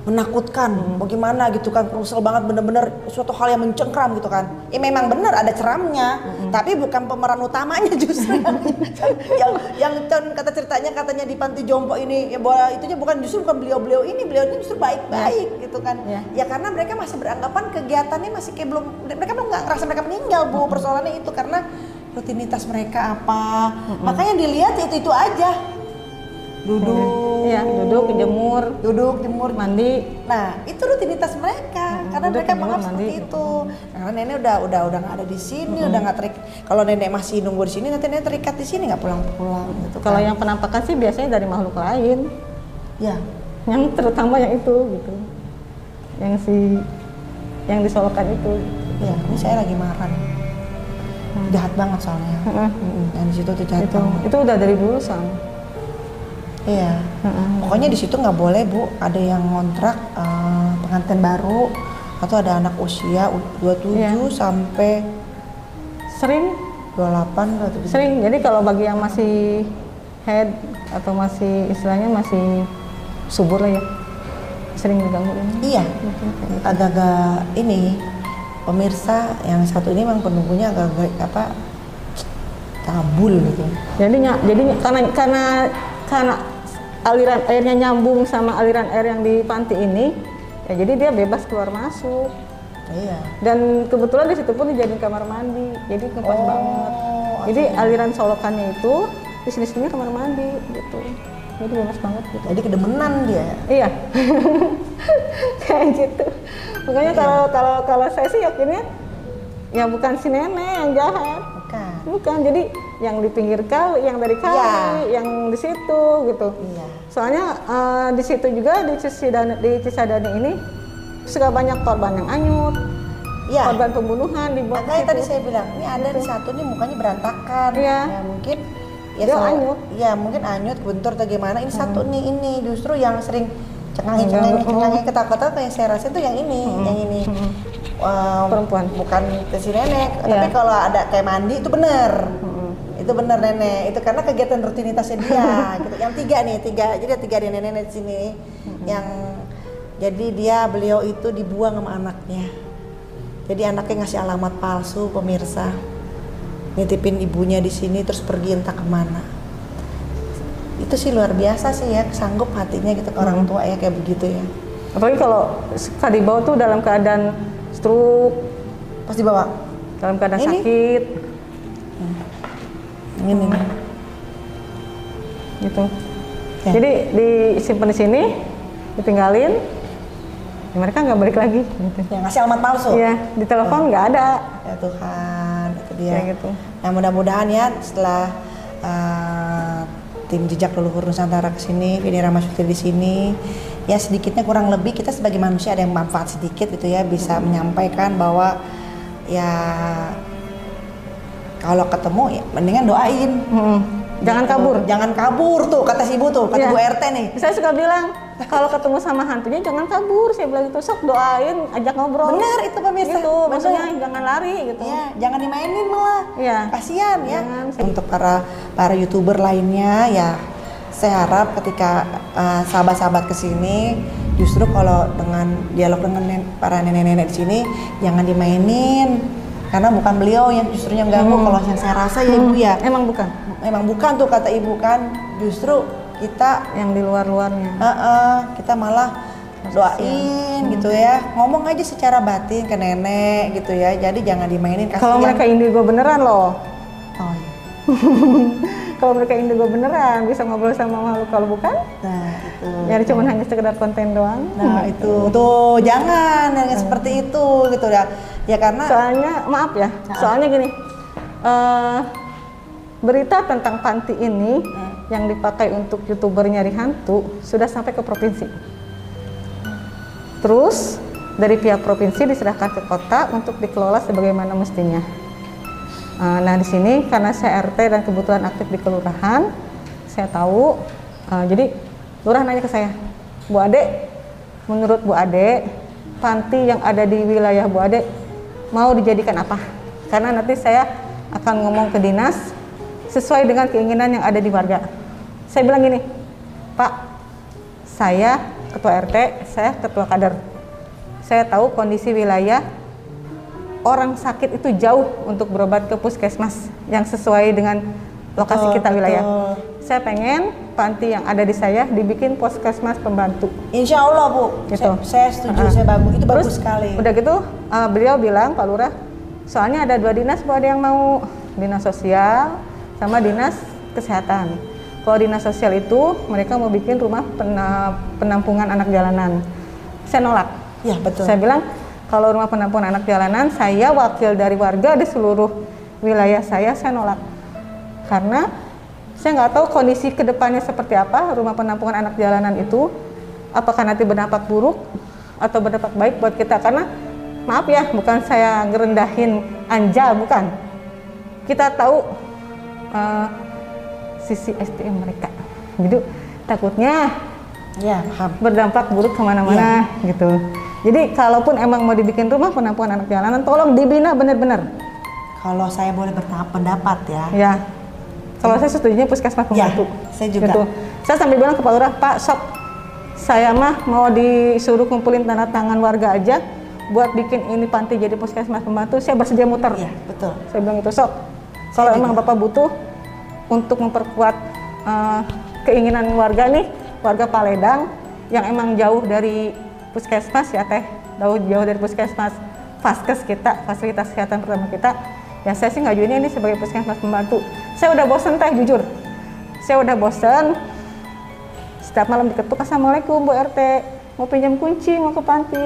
Menakutkan bagaimana gitu kan krusel banget bener-bener suatu hal yang mencengkram gitu kan. Ya memang benar ada ceramnya tapi bukan pemeran utamanya justru. Yang yang, yang kan kata ceritanya katanya di panti jompo ini ya bahwa itunya bukan justru bukan beliau-beliau ini beliau ini justru baik-baik gitu kan. Ya. ya karena mereka masih beranggapan kegiatannya masih kayak belum mereka belum nggak ngerasa mereka meninggal bu persoalannya itu. Karena rutinitas mereka apa makanya dilihat itu itu aja duduk Iya, duduk, jemur, duduk jemur mandi. Nah, itu rutinitas mereka karena duduk, mereka menganggap seperti itu. Karena nenek udah udah udah nggak ada di sini, udah nggak terik. Kalau nenek masih nunggu di sini, nanti nenek terikat di sini nggak pulang-pulang gitu. Kalau kan. yang penampakan sih biasanya dari makhluk lain. ya, Yang terutama yang itu gitu. Yang si yang disolokan itu. ya ini saya lagi marah. Nih. Jahat banget soalnya. Heeh. Mm-mm. Dan di situ tuh jahat Itu banget. itu udah dari dulu sang. Iya. Pokoknya di situ nggak boleh bu, ada yang ngontrak eh, pengantin baru atau ada anak usia u- 27 Iya. sampai Sering 28 atau sering. Jadi kalau bagi yang masih head atau masih istilahnya masih subur lah ya. Sering diganggu ini. Iya, agak-agak ini pemirsa yang satu ini memang penunggunya agak-agak apa tabul gitu. Jadi jadi karena karena karena aliran airnya nyambung sama aliran air yang di panti ini, ya jadi dia bebas keluar masuk. Iya. Dan kebetulan di situ pun dijadiin kamar mandi, jadi ngepas Oh, banget. Jadi aliran solokannya itu di sini sini kamar mandi gitu. Jadi bebas banget gitu. Jadi kedemenan dia. Iya, kayak gitu. Makanya kalau kalau kalau saya sih yakinnya ya bukan si nenek yang jahat, Bukan. bukan. Jadi yang di pinggir kali, yang dari kali, Iya. yang di situ gitu. Iya. Soalnya eh, di situ juga di Cisadane, di Cisadane ini suka banyak korban yang anyut, Iya. korban pembunuhan di bawah Makanya tadi saya bilang, ini ada di satu nih mukanya berantakan. Iya. Ya, mungkin ya Dia anyut. Ya mungkin anyut, bentur atau gimana. Ini satu nih ini justru yang sering cengangi oh. cengangi ketakutan yang saya rasa itu yang ini, yang ini. um, Perempuan. bukan si nenek. Iya. tapi kalau ada kayak mandi itu bener. Itu bener nenek. Itu karena kegiatan rutinitasnya dia gitu. Yang tiga nih tiga. Jadi ada tiga nih nenek-nenek di sini. Yang jadi dia beliau itu dibuang sama anaknya. Jadi anaknya ngasih alamat palsu pemirsa. Nitipin ibunya di sini terus pergi entah ke mana itu sih luar biasa sih ya sanggup hatinya gitu ke orang tua ya kayak begitu ya Apalagi kalau suka dibawa tuh dalam keadaan stroke, pas dibawa dalam keadaan Ini? sakit, ini nih gitu. Ya. Jadi disimpan di sini, ditinggalin, ya mereka nggak balik lagi. Gitu. yang ngasih alamat palsu Iya, di telepon nggak ada. ya Tuhan itu dia Kayak gitu. nah mudah-mudahan ya setelah uh, tim jejak leluhur Nusantara ke sini Vini Ramaswati di sini ya sedikitnya kurang lebih kita sebagai manusia ada yang manfaat sedikit gitu ya bisa menyampaikan bahwa ya kalau ketemu ya mendingan doain Mm-mm. Jangan Gitu. kabur. jangan kabur tuh kata si ibu tuh kata Iya. Bu RT nih Saya suka bilang kalau ketemu sama hantunya jangan kabur. Saya bilang gitu, sok doain, ajak ngobrol. benar itu pemirsa Gitu, maksudnya jangan lari gitu. Ya, jangan dimainin malah. Iya. Kasihan ya. Jangan. Untuk para para youtuber lainnya ya, saya harap ketika uh, sahabat-sahabat ke sini, justru kalau dengan dialog dengan nen- para nenek-nenek di sini, jangan dimainin. Karena bukan beliau yang justru yang ganggu. Kalau yang saya rasa ya ibu ya, Emang bukan memang bukan tuh kata ibu kan. Justru kita yang di luar-luarnya. Uh, uh, kita malah doain gitu ya. Ngomong aja secara batin ke nenek gitu ya. Jadi jangan dimainin Kalau mereka indigo beneran loh. oh, iya. Kalau mereka indigo beneran bisa ngobrol sama makhluk kalau bukan? Nah itu ya cuma hanya sekedar konten doang. nah itu. Tuh jangan yang seperti itu gitu ya. Ya karena Soalnya maaf ya, soalnya gini. eh, berita tentang panti ini yang dipakai untuk youtuber nyari hantu sudah sampai ke provinsi. Terus dari pihak provinsi diserahkan ke kota untuk dikelola sebagaimana mestinya. Eh, Nah di sini karena saya RT dan kebetulan aktif di kelurahan, saya tahu. eh, jadi lurah nanya ke saya, Bu Ade, menurut Bu Ade, panti yang ada di wilayah Bu Ade mau dijadikan apa? Karena nanti saya akan ngomong ke dinas sesuai dengan keinginan yang ada di warga. Saya bilang gini, Pak, saya ketua RT, saya ketua kader. Saya tahu kondisi wilayah orang sakit itu jauh untuk berobat ke puskesmas yang sesuai dengan lokasi kita wilayah. Saya pengen panti yang ada di saya dibikin puskesmas pembantu. insya Allah bu Gitu. saya, saya setuju Uh-uh. saya bagus itu bagus Terus, sekali Udah gitu uh, beliau bilang Pak Lurah, soalnya ada dua dinas bu ada yang mau dinas sosial sama dinas kesehatan. Kalau dinas sosial itu mereka mau bikin rumah pena- penampungan anak jalanan. Saya nolak. ya betul Saya bilang kalau rumah penampungan anak jalanan saya wakil dari warga di seluruh wilayah saya saya nolak karena saya nggak tahu kondisi ke depannya seperti apa rumah penampungan anak jalanan itu apakah nanti berdampak buruk atau berdampak baik buat kita karena maaf ya bukan saya ngerendahin anja bukan kita tahu eh, sisi SDM mereka jadi takutnya ya paham berdampak buruk ke mana-mana gitu. Jadi kalaupun emang mau dibikin rumah penampungan anak jalanan, tolong dibina benar-benar. kalau saya boleh bertahap pendapat ya Ya. Kalau saya setuju puskesmas Ya, pembantu. saya juga. Gitu. Saya sampai bilang ke Pak Lurah, Pak, sok saya mah mau disuruh kumpulin tanda tangan warga aja buat bikin ini panti jadi puskesmas pembantu, saya bersedia muter. ya betul Saya bilang itu sok. Kalau emang Bapak butuh untuk memperkuat eh, keinginan warga nih, warga Paledang yang emang jauh dari puskesmas ya teh, jauh jauh dari puskesmas, faskes kita, fasilitas kesehatan pertama kita. Ya saya sih ngajuin ini sebagai puskesmas pembantu. Saya udah bosen teh jujur. Saya udah bosen. Setiap malam diketuk, Assalamualaikum Bu RT, mau pinjam kunci, mau ke panti.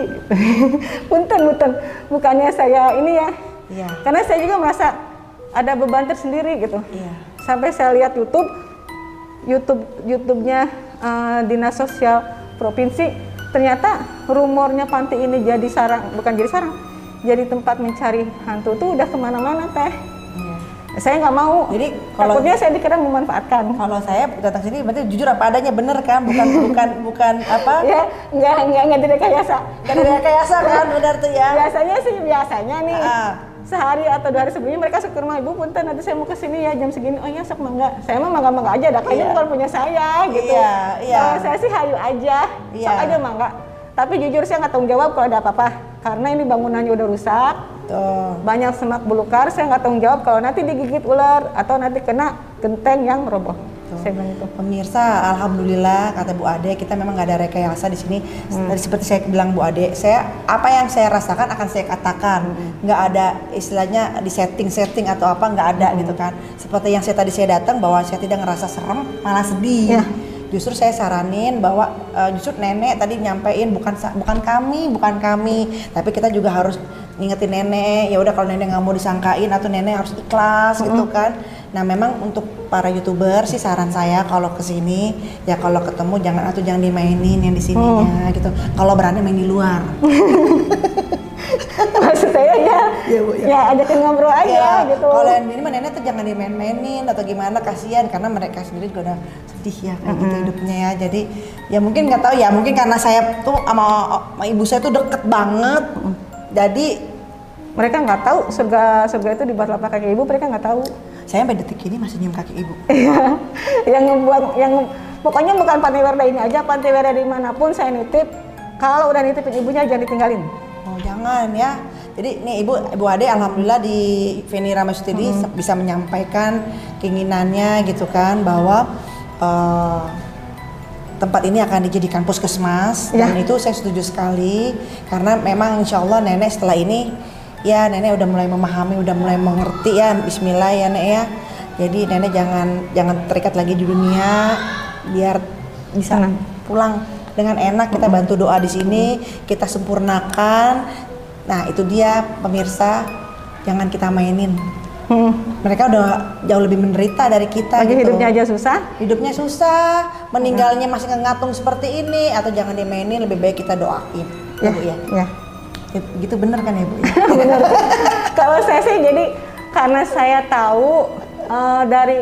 punten, punten. Bukannya saya ini ya, Iya. karena saya juga merasa ada beban tersendiri gitu. Iya. Sampai saya lihat YouTube, YouTube YouTube-nya eh, Dinas Sosial Provinsi, ternyata rumornya panti ini jadi sarang, bukan jadi sarang, jadi tempat mencari hantu tuh udah ke mana-mana teh. Iya. Saya nggak mau. Jadi kalau- takutnya saya dikira memanfaatkan. Kalau saya datang sini berarti jujur apa adanya bener kan, bukan bukan bukan apa? Ya, nggak nggak nggak direkayasa. Kan ada rekayasa kan, benar tuh ya. Biasanya sih biasanya nih Ah. Sehari atau dua hari sebelumnya mereka suka ke rumah ibu punten nanti saya mau ke sini ya jam segini. Oh iya sok mangga saya mah mangga mangga aja dah kayaknya bukan punya saya gitu. Iya, iya. Kalau saya sih hayu aja. Iya. sok aja mangga tapi jujur saya nggak tanggung jawab kalau ada apa-apa karena ini bangunannya udah rusak Tuh. banyak semak belukar saya nggak tanggung jawab kalau nanti digigit ular atau nanti kena genteng yang roboh saya bilang itu Pemirsa, alhamdulillah kata Bu Ade kita memang nggak ada rekayasa di sini. Tadi seperti saya bilang Bu Ade, saya apa yang saya rasakan akan saya katakan. Nggak ada istilahnya di setting-setting atau apa nggak ada gitu kan. Seperti yang saya tadi saya datang bahwa saya tidak ngerasa serem, malah sedih. Iya. Justru saya saranin bahwa eh, justru nenek tadi nyampein bukan bukan kami, bukan kami, tapi kita juga harus ngingetin nenek. Ya udah kalau nenek nggak mau disangkain atau nenek harus ikhlas gitu kan. Nah memang untuk para youtuber sih saran saya kalau ke sini ya kalau ketemu jangan atau jangan dimainin yang di sininya gitu. Kalau berani main di luar. maksud saya ya Iya, Bu, ya. ya ajakin ngobrol aja Ya, gitu Kalau yang ini nenek tuh jangan dimain-mainin atau gimana kasihan karena mereka sendiri juga udah sedih ya kayak gitu hidupnya ya. Jadi ya mungkin nggak tahu ya mungkin karena saya tuh sama, sama ibu saya tuh deket banget. Jadi mereka nggak tahu surga surga itu di bawah telapak kaki ibu mereka nggak tahu saya sampai detik ini masih nyium kaki ibu. yang ngebuat yang pokoknya bukan pantai werda ini aja pantai werda di mana pun saya nitip kalau udah nitipin ibunya jangan ditinggalin Oh jangan ya. Jadi nih ibu ibu Ade alhamdulillah di Feni Ramasutidi bisa menyampaikan keinginannya gitu kan bahwa eh, tempat ini akan dijadikan puskesmas Ya. dan itu saya setuju sekali karena memang insya Allah nenek setelah ini ya nenek udah mulai memahami udah mulai mengerti ya. Bismillah ya nek ya. Jadi nenek jangan jangan terikat lagi di dunia biar bisa Tenang. pulang dengan enak. Kita bantu doa di sini kita sempurnakan. Nah itu dia pemirsa. Jangan kita mainin. Hmm. mereka udah jauh lebih menderita dari kita lagi gitu. hidupnya aja susah? Hidupnya susah meninggalnya masih ngegatung seperti ini atau jangan dimainin lebih baik kita doain. Ya, bu ya. ya gitu bener kan ya bu? Benar kalau saya sih jadi karena saya tahu eh, dari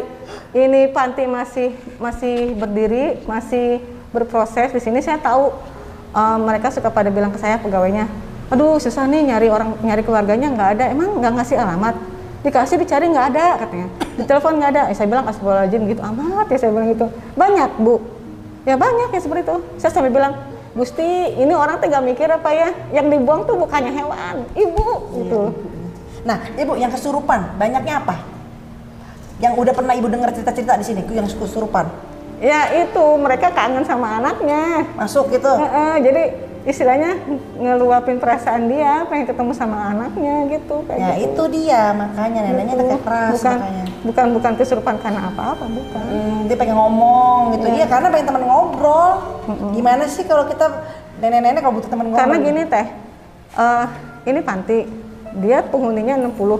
ini panti masih masih berdiri masih berproses di sini saya tahu eh, mereka suka pada bilang ke saya pegawainya aduh susah nih nyari orang nyari keluarganya nggak ada. Emang nggak ngasih alamat? Dikasih dicari nggak ada katanya. Di telepon nggak ada. Eh, saya bilang astagfirullahaladzim gitu. Amat ya saya bilang gitu. Banyak bu. Ya banyak ya seperti itu. Saya sampai bilang Gusti ini orang teh gak mikir apa ya? Yang dibuang tuh bukannya hewan ibu gitu. Nah ibu yang kesurupan banyaknya apa? Yang udah pernah ibu dengar cerita-cerita di sini yang kesurupan? Ya itu mereka kangen sama anaknya. Masuk gitu? Heeh, jadi istilahnya ngeluapin perasaan dia pengen ketemu sama anaknya gitu kayak ya gitu. itu dia makanya neneknya Gitu. keras bukan makanya. bukan bukan kesurupan karena apa-apa bukan. Hmm, dia pengen ngomong gitu. Iya. Karena pengen teman ngobrol. Gimana sih kalau kita nenek-nenek kalau butuh teman ngobrol? Karena gini teh. Eh, ini panti. Dia penghuninya 60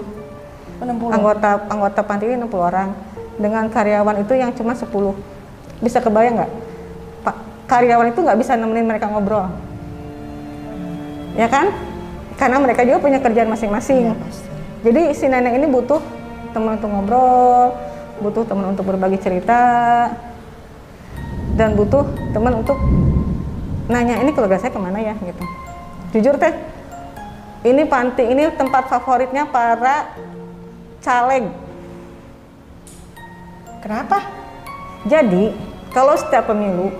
60. anggota anggota panti ini 60 orang. Dengan karyawan itu yang cuma 10 bisa kebayang nggak? Pak karyawan itu nggak bisa nemenin mereka ngobrol ya kan? Karena mereka juga punya kerjaan masing-masing. Pasti. jadi si nenek ini butuh teman untuk ngobrol butuh teman untuk berbagi cerita dan butuh teman untuk nanya ini keluarga saya ke mana ya? gitu. Jujur teh ini panti ini tempat favoritnya para caleg. Kenapa? Jadi kalau setiap pemilu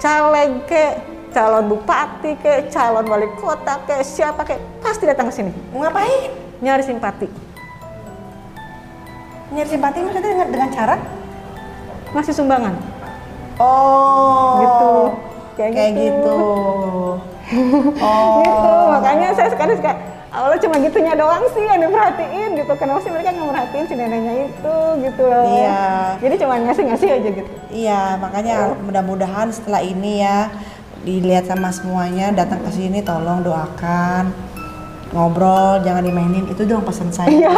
caleg ke calon bupati ke calon wali kota ke siapa ke pasti datang ke sini. Mau ngapain? Nyari simpati. Nyari simpati maksudnya dengan, dengan cara? Ngasih sumbangan. Oh. Gitu. Kayak kayak gitu. gitu. Oh. Gitu makanya saya sekarang suka Allah cuma gitunya doang sih yang diperhatiin gitu. Kenapa sih mereka nggak merhatiin si neneknya itu gitu. Loh Iya. jadi cuma ngasih ngasih aja gitu. Iya, makanya mudah-mudahan setelah ini ya dilihat sama semuanya datang ke sini tolong doakan ngobrol jangan dimainin itu dong pesan saya. Iya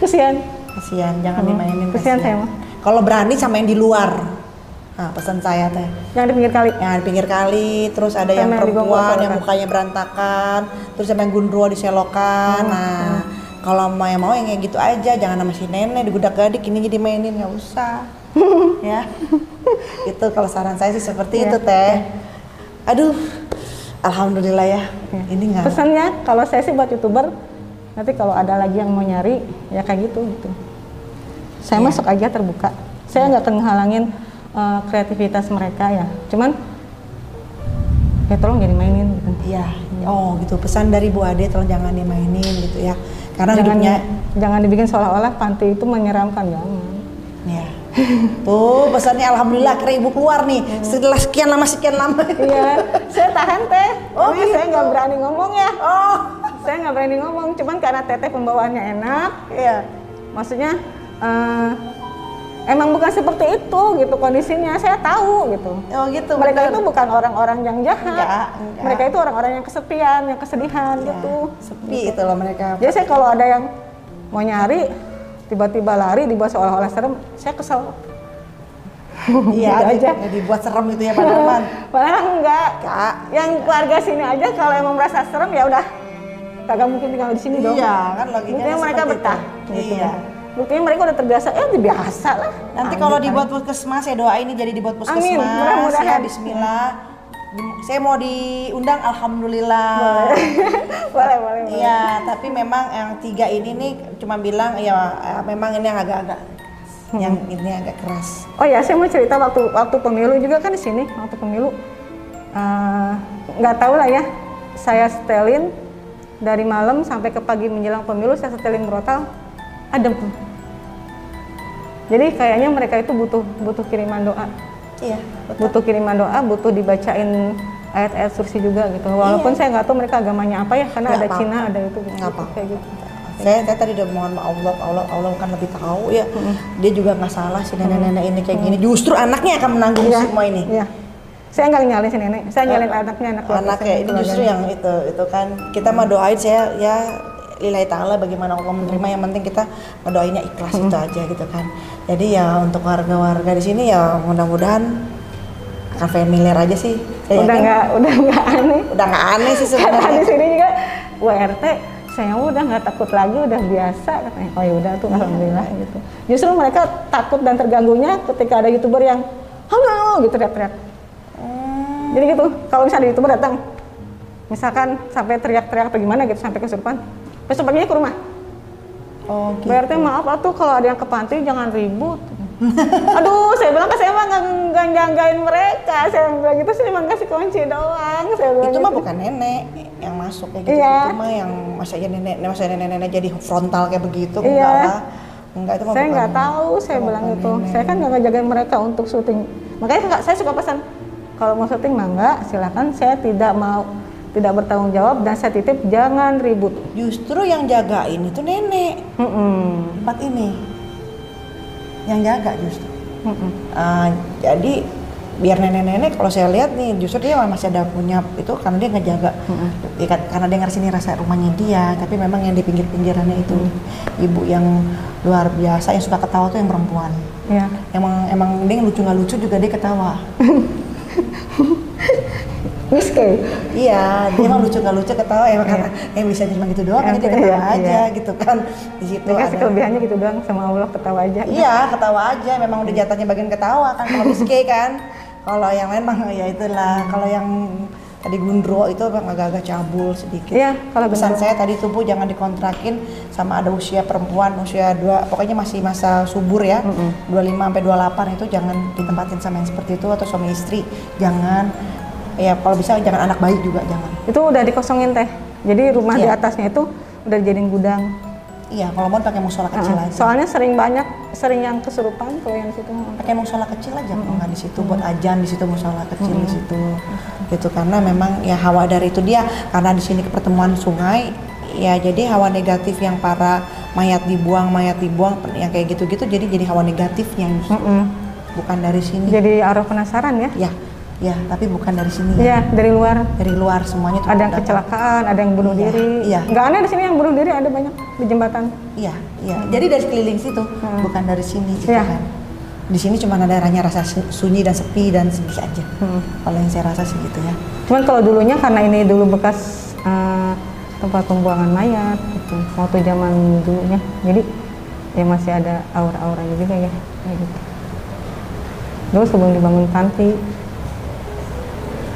kesian. Kasihan jangan dimainin kesian saya mah. kalau berani sama yang di luar. Nah pesan saya teh. Yang di pinggir kali. Yang di pinggir kali terus ada yang yang perempuan yang mukanya berantakan terus sama yang gundrua diselokan Hmm, nah kalau mau yang mau yang kayak gitu aja jangan sama si nenek digudak gadik ini jadi mainin nggak usah. Ya. Itu kalau saran saya sih seperti Iya, itu teh aduh alhamdulillah ya Iya. ini nggak Pesannya kalau saya sih buat youtuber nanti kalau ada lagi yang mau nyari ya kayak gitu gitu. Saya Iya. masuk aja terbuka. Saya nggak akan ngehalangin eh, kreativitas mereka ya. Cuman ya tolong jangan dimainin gitu. Iya, oh gitu. Pesan dari Bu Ade tolong jangan dimainin gitu ya. Karena jangan hidupnya jangan dibikin seolah-olah panti itu menyeramkan jangan. ya. Tuh pesannya alhamdulillah akhirnya Ibu keluar nih setelah sekian lama sekian lama. Iya, saya tahan teh. Oh, Karena saya gitu. nggak berani ngomong ya. Oh, Saya nggak berani ngomong, cuman karena teteh pembawaannya enak. iya. Maksudnya eh, emang bukan seperti itu gitu kondisinya. Saya tahu gitu. Oh gitu. mereka bener. itu bukan orang-orang yang jahat. Enggak, enggak. Mereka itu orang-orang yang kesepian, yang kesedihan Ya, gitu. Sepi itu loh mereka. Jadi saya kalau ada yang mau nyari tiba-tiba lari dibawa seolah-olah serem, saya kesel. Iya, Gitu aja. aja. dibuat serem itu ya Pak Darman. Padahal enggak. Kak. Yang keluarga sini aja kalau emang merasa serem ya udah kagak mungkin tinggal di sini dong. Iya, kan logikanya mereka betah. itu. gitu. Iya. Buktinya mereka udah terbiasa, ya udah biasa lah. Nanti kalau dibuat puskesmas ya doain ini jadi dibuat puskesmas. Amin, mudah-mudahan. Ya Bismillah. Saya mau diundang alhamdulillah. boleh, boleh, boleh. Iya, tapi memang yang tiga ini nih cuma bilang ya memang ini yang agak-agak yang ini agak keras. Oh ya, saya mau cerita waktu waktu pemilu juga kan di sini waktu pemilu eh, nggak tahu lah ya. Saya setelin dari malam sampai ke pagi menjelang pemilu saya setelin brotal adem. Jadi kayaknya mereka itu butuh butuh kiriman doa, Iya, betul. butuh kiriman doa, butuh dibacain ayat-ayat sursi juga gitu. Walaupun saya nggak tahu mereka agamanya apa ya, karena Nggak ada apa-apa. Cina, ada itu gitu, apa-apa. kayak gitu. Saya, saya tadi udah mohon maaf Allah, Allah, Allah kan lebih tahu ya. Dia juga nggak salah si nenek-nenek ini kayak gini. Justru anaknya akan menanggung Iya, semua ini. Iya. Saya nggak nyalin si nenek, saya nyalin anaknya, anak keluarga Anak saya, kayak ini justru yang itu itu kan kita mah doain saya ya lillahi ta'ala bagaimana Allah menerima. Yang penting kita ngedoainnya ikhlas itu aja gitu kan. Jadi ya untuk warga-warga di sini ya mudah-mudahan akan familiar aja sih. Saya udah nggak udah nggak aneh. Udah nggak aneh sih karena di sebenarnya. sini juga WRT saya udah nggak takut lagi udah biasa katanya. Oh ya udah tuh Iya. alhamdulillah gitu. Justru mereka takut dan terganggunya ketika ada youtuber yang halo gitu teriak-teriak. Hmm, jadi gitu kalau misalnya ada youtuber datang misalkan sampai teriak-teriak atau gimana gitu sampai kesurupan kesurupannya ke rumah oh gitu. WRT maaf atuh kalau ada yang ke panti jangan ribut aduh saya bilang kan saya mah nggak jagain mereka saya bilang gitu saya emang kasih kunci doang saya bilang itu gitu. mah bukan nenek yang masuk kayak gitu Iya. itu mah yang masa ya nenek masa nenek-nenek jadi frontal kayak begitu Iya. enggak lah enggak itu mah saya nggak tahu saya bilang gitu nenek. saya kan nggak ngejagain mereka untuk syuting makanya saya suka pesan kalau mau syuting mah enggak silakan saya tidak mau tidak bertanggung jawab dan saya titip jangan ribut. Justru yang jagain itu nenek. Mm-mm. tempat ini. Yang jaga justru. Mm-mm. Ah, jadi biar nenek-nenek kalau saya lihat nih justru dia masih ada punya itu karena dia ngejaga. Ya kan, karena dia ngerasa ini rasa rumahnya dia tapi memang yang di pinggir-pinggirannya itu ibu yang luar biasa yang suka ketawa tuh yang perempuan. Ya emang emang dia lucu nggak lucu juga dia ketawa Miske iya dia emang lucu nggak lucu ketawa emang karena yang bisa cuma gitu doang kan dia Iya, ketawa iya. aja gitu kan di situ ada kelebihannya gitu doang sama Allah ketawa aja Iya, ketawa aja. Memang udah jatahnya bagian ketawa kan kalau Miske kan. Kalau yang lain mah ya itulah. Kalau yang tadi Gundro itu agak-agak cabul sedikit. Iya, kalau pesan Gundro. saya tadi tuh Bu jangan dikontrakin sama ada usia perempuan usia dua pokoknya masih masa subur ya. 25 sampai 28 itu jangan ditempatin sama yang seperti itu atau suami istri. Jangan ya kalau bisa jangan anak bayi juga jangan. itu udah dikosongin teh jadi rumah di Iya. atasnya itu udah dijadiin gudang Iya, kalau mau pakai musola kecil Heeh. aja. soalnya sering banyak sering yang kesurupan kalau yang situ pakai musola kecil aja kalau nggak di situ buat ajan di situ musola kecil di situ gitu karena memang ya hawa dari itu dia karena di sini pertemuan sungai ya jadi hawa negatif yang para mayat dibuang mayat dibuang yang kayak gitu-gitu jadi jadi hawa negatifnya justru. Mm-mm. bukan dari sini jadi arah penasaran ya ya ya tapi bukan dari sini ya. Iya, dari luar dari luar semuanya ada yang kecelakaan, ada yang bunuh Iya, diri. iya. Nggak aneh di sini yang bunuh diri ada banyak di jembatan. iya iya jadi dari sekeliling situ bukan dari sini gitu Iya. kan di sini cuma ada hanya rasa su- sunyi dan sepi dan sedih aja Hmm. kalau yang saya rasa sih gitu ya Cuman kalau dulunya karena ini dulu bekas eh, tempat pembuangan mayat gitu. waktu zaman dulunya jadi ya masih ada aura-auranya juga ya kayak gitu dulu sebelum dibangun panti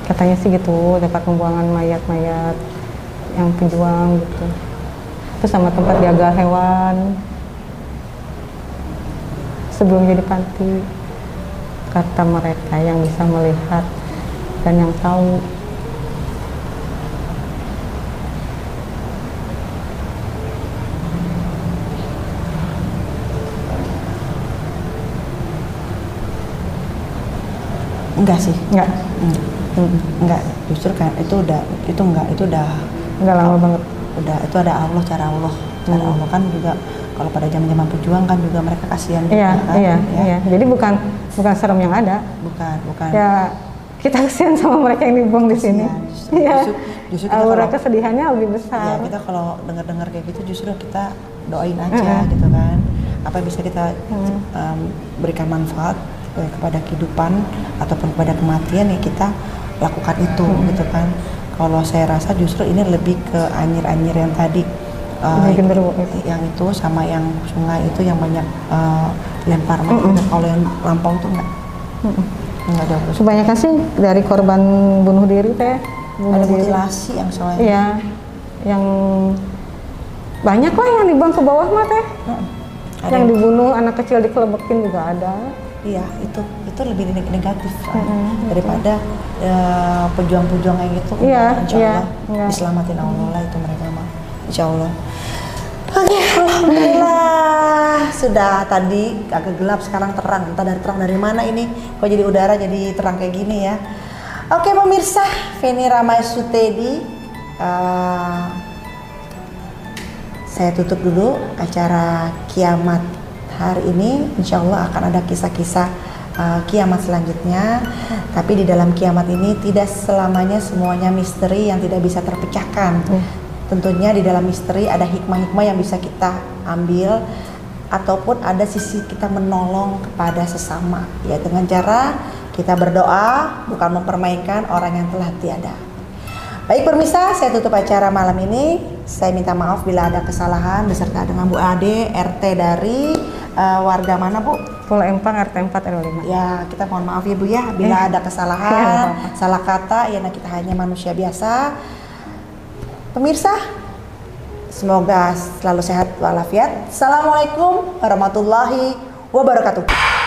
katanya sih gitu tempat pembuangan mayat-mayat yang pejuang gitu. Itu sama tempat jaga hewan. Sebelum jadi panti. Kata mereka yang bisa melihat dan yang tahu. Enggak sih. enggak Hmm. Enggak, justru kan itu udah itu enggak itu udah enggak lama banget udah itu ada Allah cara Allah cara Hmm. Allah kan juga kalau pada zaman zaman pejuang kan juga mereka kasihan juga iya kan, iya ya. iya jadi bukan bukan serem yang ada bukan bukan ya kita kasihan sama mereka yang dibuang di sini iya justru- justru aura kalau- kesedihannya lebih ya besar kita kalau dengar dengar kayak gitu justru kita doain aja Mm-mm. gitu kan apa yang bisa kita Mm. em, berikan manfaat eh, kepada kehidupan ataupun kepada kematian ya kita lakukan itu gitu kan. Kalau saya rasa justru ini lebih ke anyir-anyir yang tadi itu. yang itu sama yang sungai itu yang banyak eh, lempar Mm-mm. kalau yang lampau tuh enggak Mm-mm. enggak ada kebanyakan sih dari korban bunuh diri teh bunuh ada diri. mutilasi yang soalnya. Iya yang banyak lah yang dibuang ke bawah mah teh. Mm. Ada yang dibunuh anak kecil dikelebekin juga ada Iya, itu itu lebih neg- negatif kan, Mm-mm. daripada eh, pejuang-pejuang yang itu. Iya, insya Allah iya. diselamatin Allah lah itu mereka mah, insya Allah. Oke, alhamdulillah sudah tadi agak gelap sekarang terang. Entah dari terang dari mana ini? Kok jadi udara jadi terang kayak gini ya? Oke pemirsa, Feni Ramai Sutedi. eh, saya tutup dulu acara kiamat hari ini. Insya Allah akan ada kisah-kisah uh, kiamat selanjutnya. Tapi di dalam kiamat ini tidak selamanya semuanya misteri yang tidak bisa terpecahkan. Hmm. Tentunya di dalam misteri ada hikmah-hikmah yang bisa kita ambil ataupun ada sisi kita menolong kepada sesama ya dengan cara kita berdoa bukan mempermainkan orang yang telah tiada. Baik pemirsa, saya tutup acara malam ini. Saya minta maaf bila ada kesalahan beserta dengan Bu Ade, RT dari eh, warga mana Bu? Pulau Empang RT 4 RW 5 Ya, kita mohon maaf ya Bu ya bila ada kesalahan, Ya, salah kata ya nah kita hanya manusia biasa. Pemirsa, semoga selalu sehat walafiat. Assalamualaikum warahmatullahi wabarakatuh.